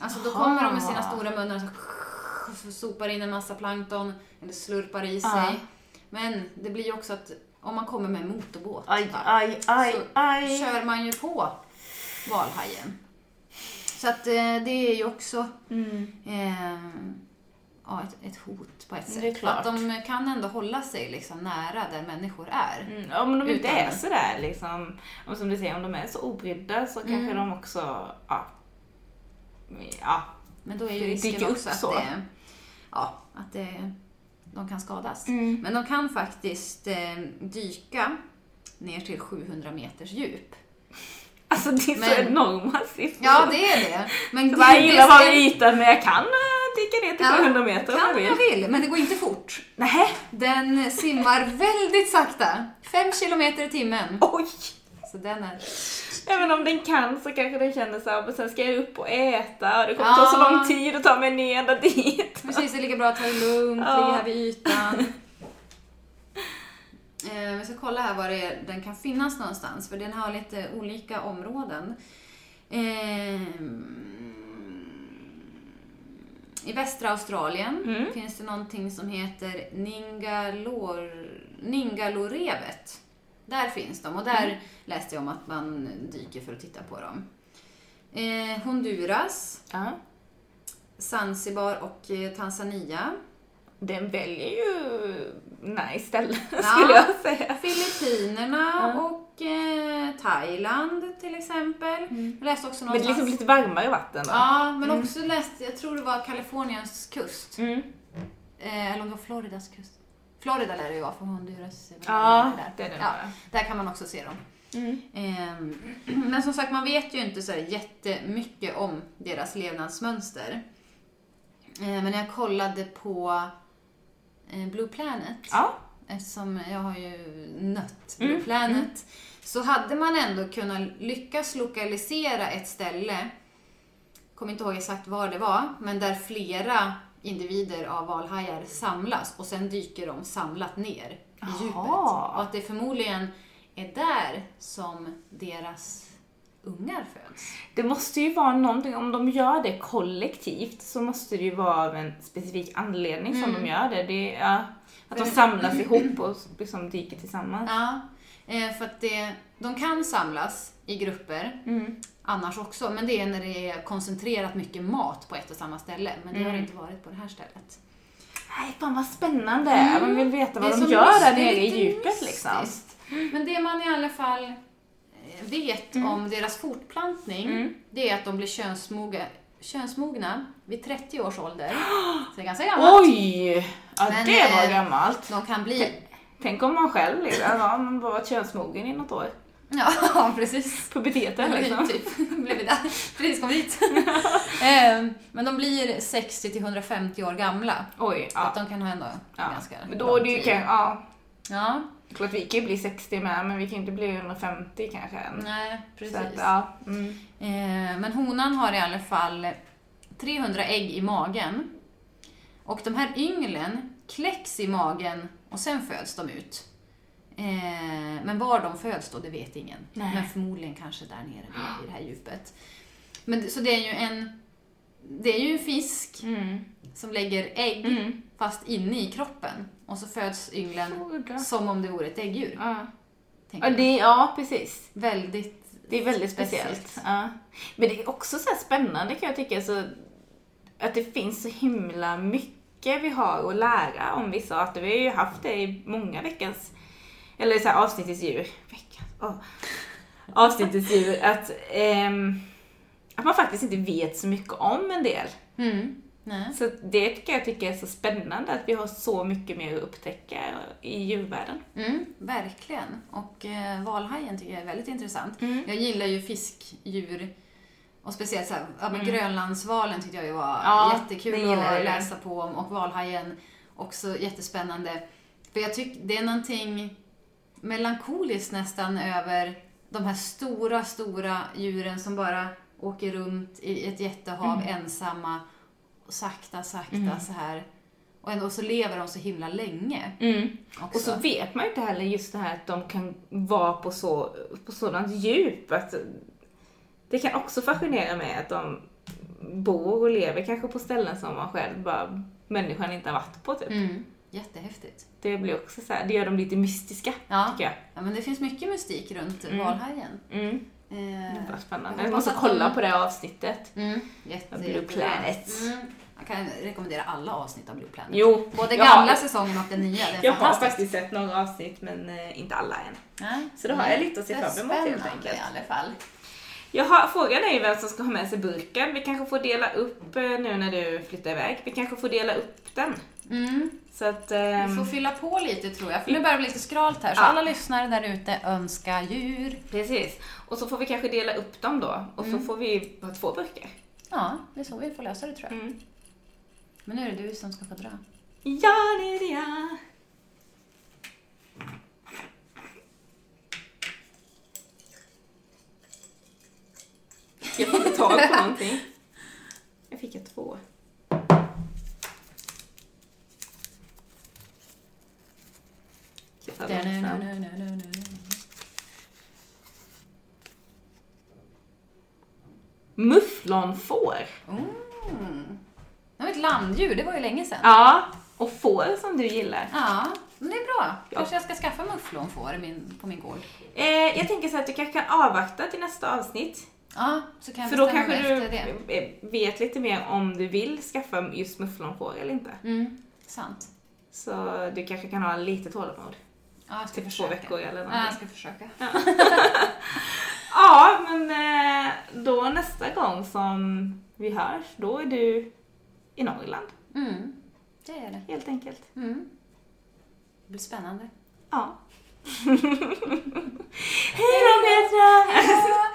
Alltså då Aha. kommer de med sina stora munnar och så sopar in en massa plankton eller slurpar i sig. Ja. Men det blir ju också att om man kommer med en motorbåt. Aj, va, aj, aj, så aj. kör man ju på valhajen. Så att eh, det är ju också Mm. eh, ja, ett, ett hot på ett sätt. Det är Att de kan ändå hålla sig liksom nära där människor är. Mm, om de inte Utan- är sådär liksom, om som du säger, om de är så obrydda så kanske Mm. de också, ja, ja, Men då är ju risken också att, så. det, ja, att det, de kan skadas. Mm. Men de kan faktiskt eh, dyka ner till 700 meters djup. Alltså det är så Men- enorma siffror. Ja, det är det. Men Så det, jag gillar det ytan men jag kan äh, dyka ner till Ja, 700 meter om jag kan vill. jag vill, men det går inte fort. Nej. Den simmar väldigt sakta. 5 kilometer i timmen. Oj! Så den är... Även om den kan så kanske den känner så här, men sen ska jag upp och äta och det kommer Ja. ta så lång tid att ta mig ner ända dit. Precis, det är lika bra att ta det lugnt, Ja. ligga här vid ytan. Eh, vi ska kolla här var det är, den kan finnas någonstans, för den har lite olika områden. Eh, I västra Australien Mm. finns det någonting som heter Ningalor, Ningalorevet. Där finns de och där Mm. läste jag om att man dyker för att titta på dem. Eh, Honduras, Ja. Zanzibar och eh, Tanzania. Den väljer ju nice ställen Ja. skulle jag säga. Filippinerna Ja. och eh, Thailand till exempel. Jag läste också Men det är någonstans. liksom lite varmare vatten då. Ja, men också läste, jag tror det var Kaliforniens kust. Mm. Eh, eller om det var Floridas kust. Florida lär det ju vara för Honduras. Ja, där. det är det ja. Där kan man också se dem. Mm. Ehm, Men som sagt, man vet ju inte så jättemycket om deras levnadsmönster. Eh, Men när jag kollade på eh, Blue Planet, Ja. eftersom jag har ju nött Blue Mm, Planet, så hade man ändå kunnat lyckas lokalisera ett ställe, kommer inte ihåg exakt var det var, men där flera individer av valhajar samlas och sen dyker de samlat ner i djupet. Och att det förmodligen är där som deras ungar föds. Det måste ju vara någonting, om de gör det kollektivt så måste det ju vara av en specifik anledning som Mm. de gör det. det är, att de samlas ihop och liksom dyker tillsammans. Ja, eh, för att det, de kan samlas i grupper Mm. annars också, men det är när det är koncentrerat mycket mat på ett och samma ställe. Men det har det Mm. inte varit på det här stället. Nej, fan vad spännande! Mm. Man vill veta vad de gör där nere i djupet liksom. mystiskt. Men det man i alla fall eh, vet om deras fortplantning, Mm. det är att de blir könsmoga, könsmogna vid 30 års ålder. Så det är ganska gammalt. Oj! Ja, Men, det var eh, gammalt. De kan bli... Tänk om man själv liksom, ja, man bara varit könsmogen i något år. Ja, precis. Puberteten liksom. Typ, blev vi där. Precis kom hit. Ehm, Men de blir 60 till 150 år gamla. Oj, Så att ja. de kan ha ändå ja. ganska Men då är det ju ja. Ja, Klart vi kan ju bli 60 med, men vi kan ju inte bli 150 kanske än. nej, precis. Att, ja. Mm. Eh, Men honan har i alla fall 300 ägg i magen. Och de här ynglen kläcks i magen och sen föds de ut. Eh, Men var de föds då, det vet ingen. Nej. Men förmodligen kanske där nere i det här djupet. Men, så det är ju en, det är ju en fisk Mm. som lägger ägg Mm. fast inne i kroppen. Och så föds ynglen som om det vore ett äggdjur. Ja. Ja, det, ja, precis. Väldigt Det är väldigt speciellt. Ja. Men det är också så här spännande kan jag tycka, så att det finns så himla mycket vi har att lära om vissa arter. Vi har ju haft det i många veckans, eller så här avsnittets djur, veckans, oh. avsnittets djur, att, ehm, att man faktiskt inte vet så mycket om en del. Mm. Nej. Så det tycker jag tycker är så spännande, att vi har så mycket mer att upptäcka i djurvärlden. Mm, verkligen. Och eh, valhajen tycker jag är väldigt intressant. Mm. Jag gillar ju fiskdjur. Och speciellt så här, Mm. Grönlandsvalen tyckte jag ju var Ja, jättekul att läsa på om. Och valhajen också jättespännande. För jag tycker det är någonting melankoliskt nästan över de här stora, stora djuren som bara åker runt i ett jättehav ensamma. Och sakta, sakta Mm. så här. Och ändå så lever de så himla länge. Mm. Och så vet man ju inte heller just det här att de kan vara på, så, på sådant djup. Att det kan också fascinera mig att de bor och lever kanske på ställen som man själv bara, människan inte har varit på typ. Mm. Jättehäftigt. Det blir också så här, det gör dem lite mystiska, Ja. tycker jag. ja, men det finns mycket mystik runt Mm. valhajen. Mm. Eh, var spännande. jag måste kolla de- på det avsnittet. Mm, jätte, Blue. Planet. Mm. Jag kan rekommendera alla avsnitt av Blue Planet. Jo, Både gamla har- säsongen och den nya. Det är Jag har faktiskt sett några avsnitt, men eh, inte alla än. Nej. Så då har jag lite att se fram emot, helt spännande enkelt. i alla fall. Jag har, frågan är ju vem som ska ha med sig burken. Vi kanske får dela upp eh, nu när du flyttar iväg. Vi kanske får dela upp den. Mm. Så att... Vi ehm, får fylla på lite tror jag, för nu börjar det bli lite skralt här. Så Ja. alla lyssnare där ute önskar djur. Precis. Och så får vi kanske dela upp dem då. Och så får vi ha två burkar. Ja, det är så vi får lösa det tror jag. Mm. Men nu är det du som ska få dra. Ja, det är det ja. Jag får inte tag på någonting. Jag fick ett två. Mufflonfår. Mm. Det var ett landdjur, det var ju länge sedan. Ja, och får som du gillar. Ja, men det är bra. Ja. Kanske jag ska skaffa mufflonfår på min gård. Eh, jag tänker så att du kanske kan avvakta till nästa avsnitt. Ja, så kan jag För då kanske du det. eh, vet lite mer om du vill skaffa just mufflonfår eller inte. Mm, sant. Så du kanske kan ha lite tålamod. Ja, jag ska Typ två försöka. veckor eller Ja, någonting. jag ska försöka. Ja, men eh, då nästa gång som vi hörs, då är du i Norrland, Mm, det är det. helt enkelt. Mm. Det blir spännande. Ja. Hej då Petra! Ja.